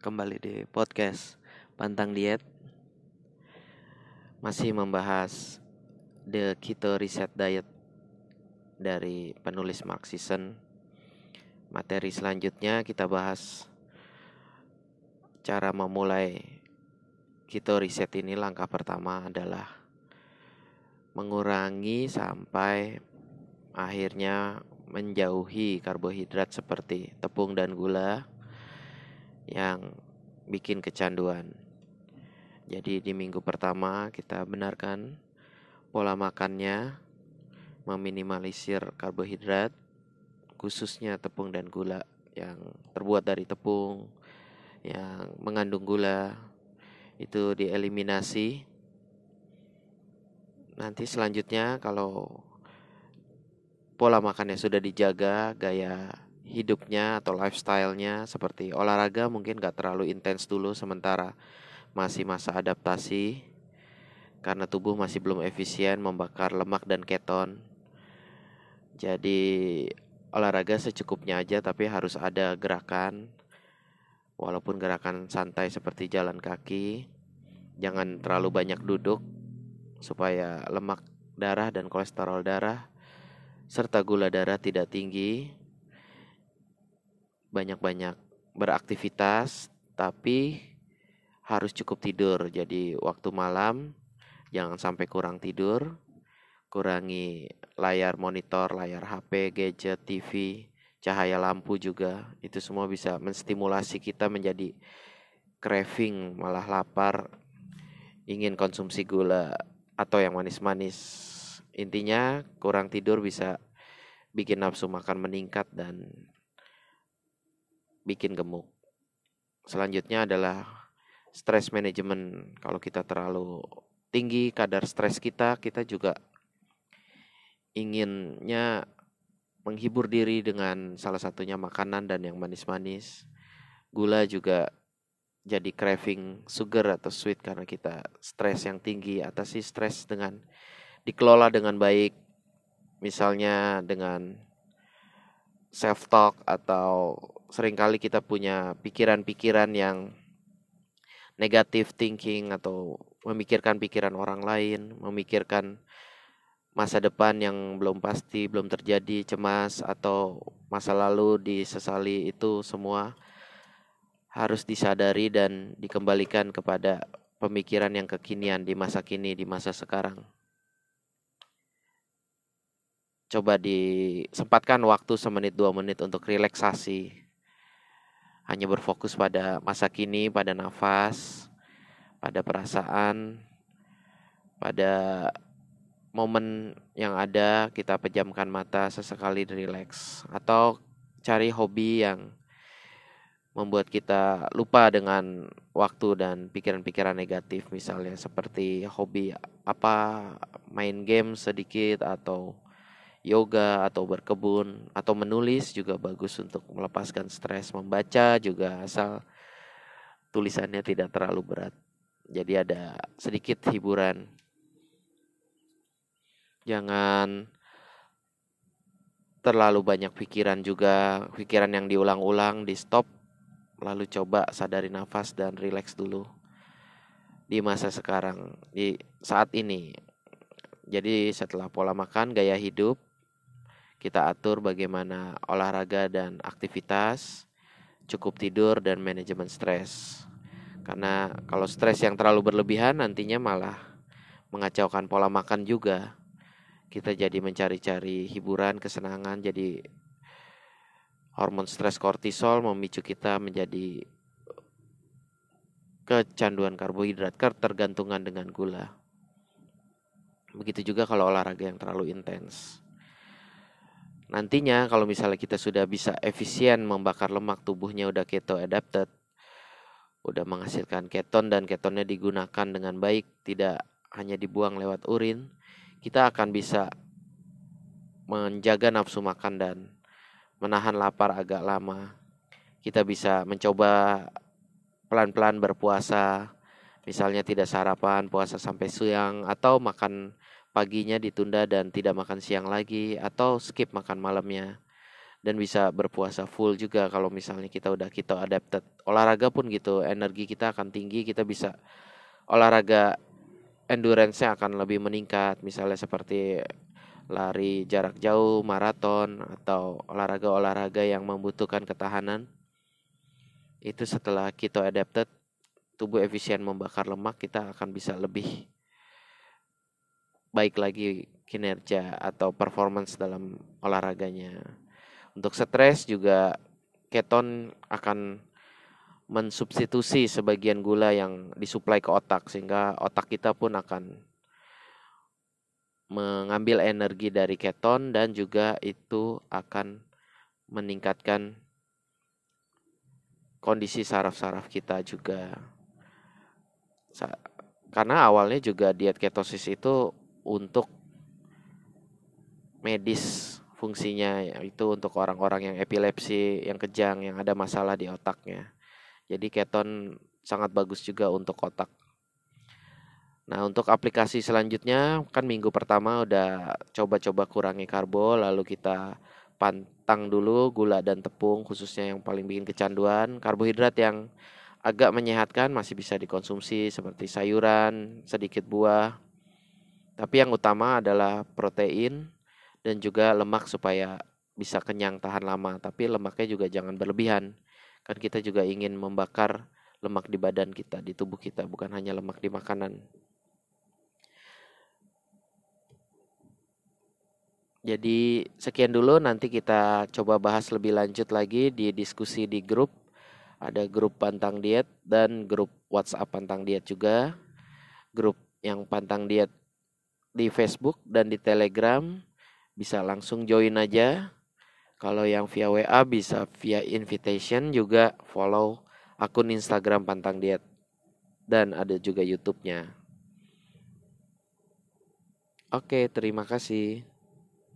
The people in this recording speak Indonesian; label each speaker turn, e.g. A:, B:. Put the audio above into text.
A: kembali di podcast Pantang Diet. Masih membahas The Keto Reset Diet dari penulis Mark Sisson Materi selanjutnya kita bahas cara memulai Keto Reset ini. Langkah pertama adalah mengurangi sampai akhirnya menjauhi karbohidrat seperti tepung dan gula yang bikin kecanduan. Jadi di minggu pertama kita benarkan pola makannya meminimalisir karbohidrat khususnya tepung dan gula yang terbuat dari tepung yang mengandung gula itu dieliminasi. Nanti selanjutnya kalau pola makannya sudah dijaga, gaya hidupnya atau lifestyle-nya seperti olahraga mungkin gak terlalu intens dulu sementara masih masa adaptasi karena tubuh masih belum efisien membakar lemak dan keton. Jadi olahraga secukupnya aja tapi harus ada gerakan walaupun gerakan santai seperti jalan kaki. Jangan terlalu banyak duduk supaya lemak darah dan kolesterol darah serta gula darah tidak tinggi, banyak-banyak beraktivitas, tapi harus cukup tidur. Jadi waktu malam jangan sampai kurang tidur, kurangi layar monitor, layar HP, gadget, TV, cahaya lampu juga. Itu semua bisa menstimulasi kita menjadi craving, malah lapar, ingin konsumsi gula atau yang manis-manis. Intinya kurang tidur bisa bikin nafsu makan meningkat dan bikin gemuk. Selanjutnya adalah stress management. Kalau kita terlalu tinggi kadar stres kita, kita juga inginnya menghibur diri dengan salah satunya makanan dan yang manis-manis. Gula juga jadi craving sugar atau sweet karena kita stres yang tinggi. Atasi stres dengan dikelola dengan baik, misalnya dengan self talk atau sering kali kita punya pikiran-pikiran yang negatif thinking atau memikirkan pikiran orang lain, memikirkan masa depan yang belum pasti, belum terjadi, cemas atau masa lalu disesali itu semua harus disadari dan dikembalikan kepada pemikiran yang kekinian di masa kini, di masa sekarang coba disempatkan waktu semenit dua menit untuk relaksasi. Hanya berfokus pada masa kini, pada nafas, pada perasaan, pada momen yang ada kita pejamkan mata sesekali relax atau cari hobi yang membuat kita lupa dengan waktu dan pikiran-pikiran negatif. Misalnya seperti hobi apa main game sedikit atau yoga atau berkebun atau menulis juga bagus untuk melepaskan stres. Membaca juga asal tulisannya tidak terlalu berat. Jadi ada sedikit hiburan. Jangan terlalu banyak pikiran juga. Pikiran yang diulang-ulang di stop lalu coba sadari nafas dan rileks dulu di masa sekarang di saat ini. Jadi setelah pola makan gaya hidup kita atur bagaimana olahraga dan aktivitas, cukup tidur dan manajemen stres. Karena kalau stres yang terlalu berlebihan nantinya malah mengacaukan pola makan juga. Kita jadi mencari-cari hiburan, kesenangan, jadi hormon stres kortisol memicu kita menjadi kecanduan karbohidrat, ketergantungan dengan gula. Begitu juga kalau olahraga yang terlalu intens. Nantinya kalau misalnya kita sudah bisa efisien membakar lemak tubuhnya udah keto adapted, udah menghasilkan keton dan ketonnya digunakan dengan baik, tidak hanya dibuang lewat urin, kita akan bisa menjaga nafsu makan dan menahan lapar agak lama. Kita bisa mencoba pelan-pelan berpuasa, misalnya tidak sarapan, puasa sampai siang atau makan paginya ditunda dan tidak makan siang lagi atau skip makan malamnya. Dan bisa berpuasa full juga kalau misalnya kita udah kita adapted. Olahraga pun gitu energi kita akan tinggi kita bisa olahraga endurance-nya akan lebih meningkat. Misalnya seperti lari jarak jauh maraton atau olahraga-olahraga yang membutuhkan ketahanan. Itu setelah kita adapted tubuh efisien membakar lemak kita akan bisa lebih baik lagi kinerja atau performance dalam olahraganya. Untuk stres juga keton akan mensubstitusi sebagian gula yang disuplai ke otak sehingga otak kita pun akan mengambil energi dari keton dan juga itu akan meningkatkan kondisi saraf-saraf kita juga. Karena awalnya juga diet ketosis itu untuk medis fungsinya itu untuk orang-orang yang epilepsi, yang kejang, yang ada masalah di otaknya. Jadi keton sangat bagus juga untuk otak. Nah, untuk aplikasi selanjutnya kan minggu pertama udah coba-coba kurangi karbo, lalu kita pantang dulu gula dan tepung khususnya yang paling bikin kecanduan. Karbohidrat yang agak menyehatkan masih bisa dikonsumsi seperti sayuran, sedikit buah. Tapi yang utama adalah protein, dan juga lemak supaya bisa kenyang tahan lama. Tapi lemaknya juga jangan berlebihan. Kan kita juga ingin membakar lemak di badan kita di tubuh kita bukan hanya lemak di makanan. Jadi sekian dulu. Nanti kita coba bahas lebih lanjut lagi di diskusi di grup. Ada grup pantang diet dan grup WhatsApp pantang diet juga. Grup yang pantang diet di Facebook dan di Telegram bisa langsung join aja. Kalau yang via WA bisa via invitation juga follow akun Instagram Pantang Diet dan ada juga YouTube-nya. Oke, terima kasih.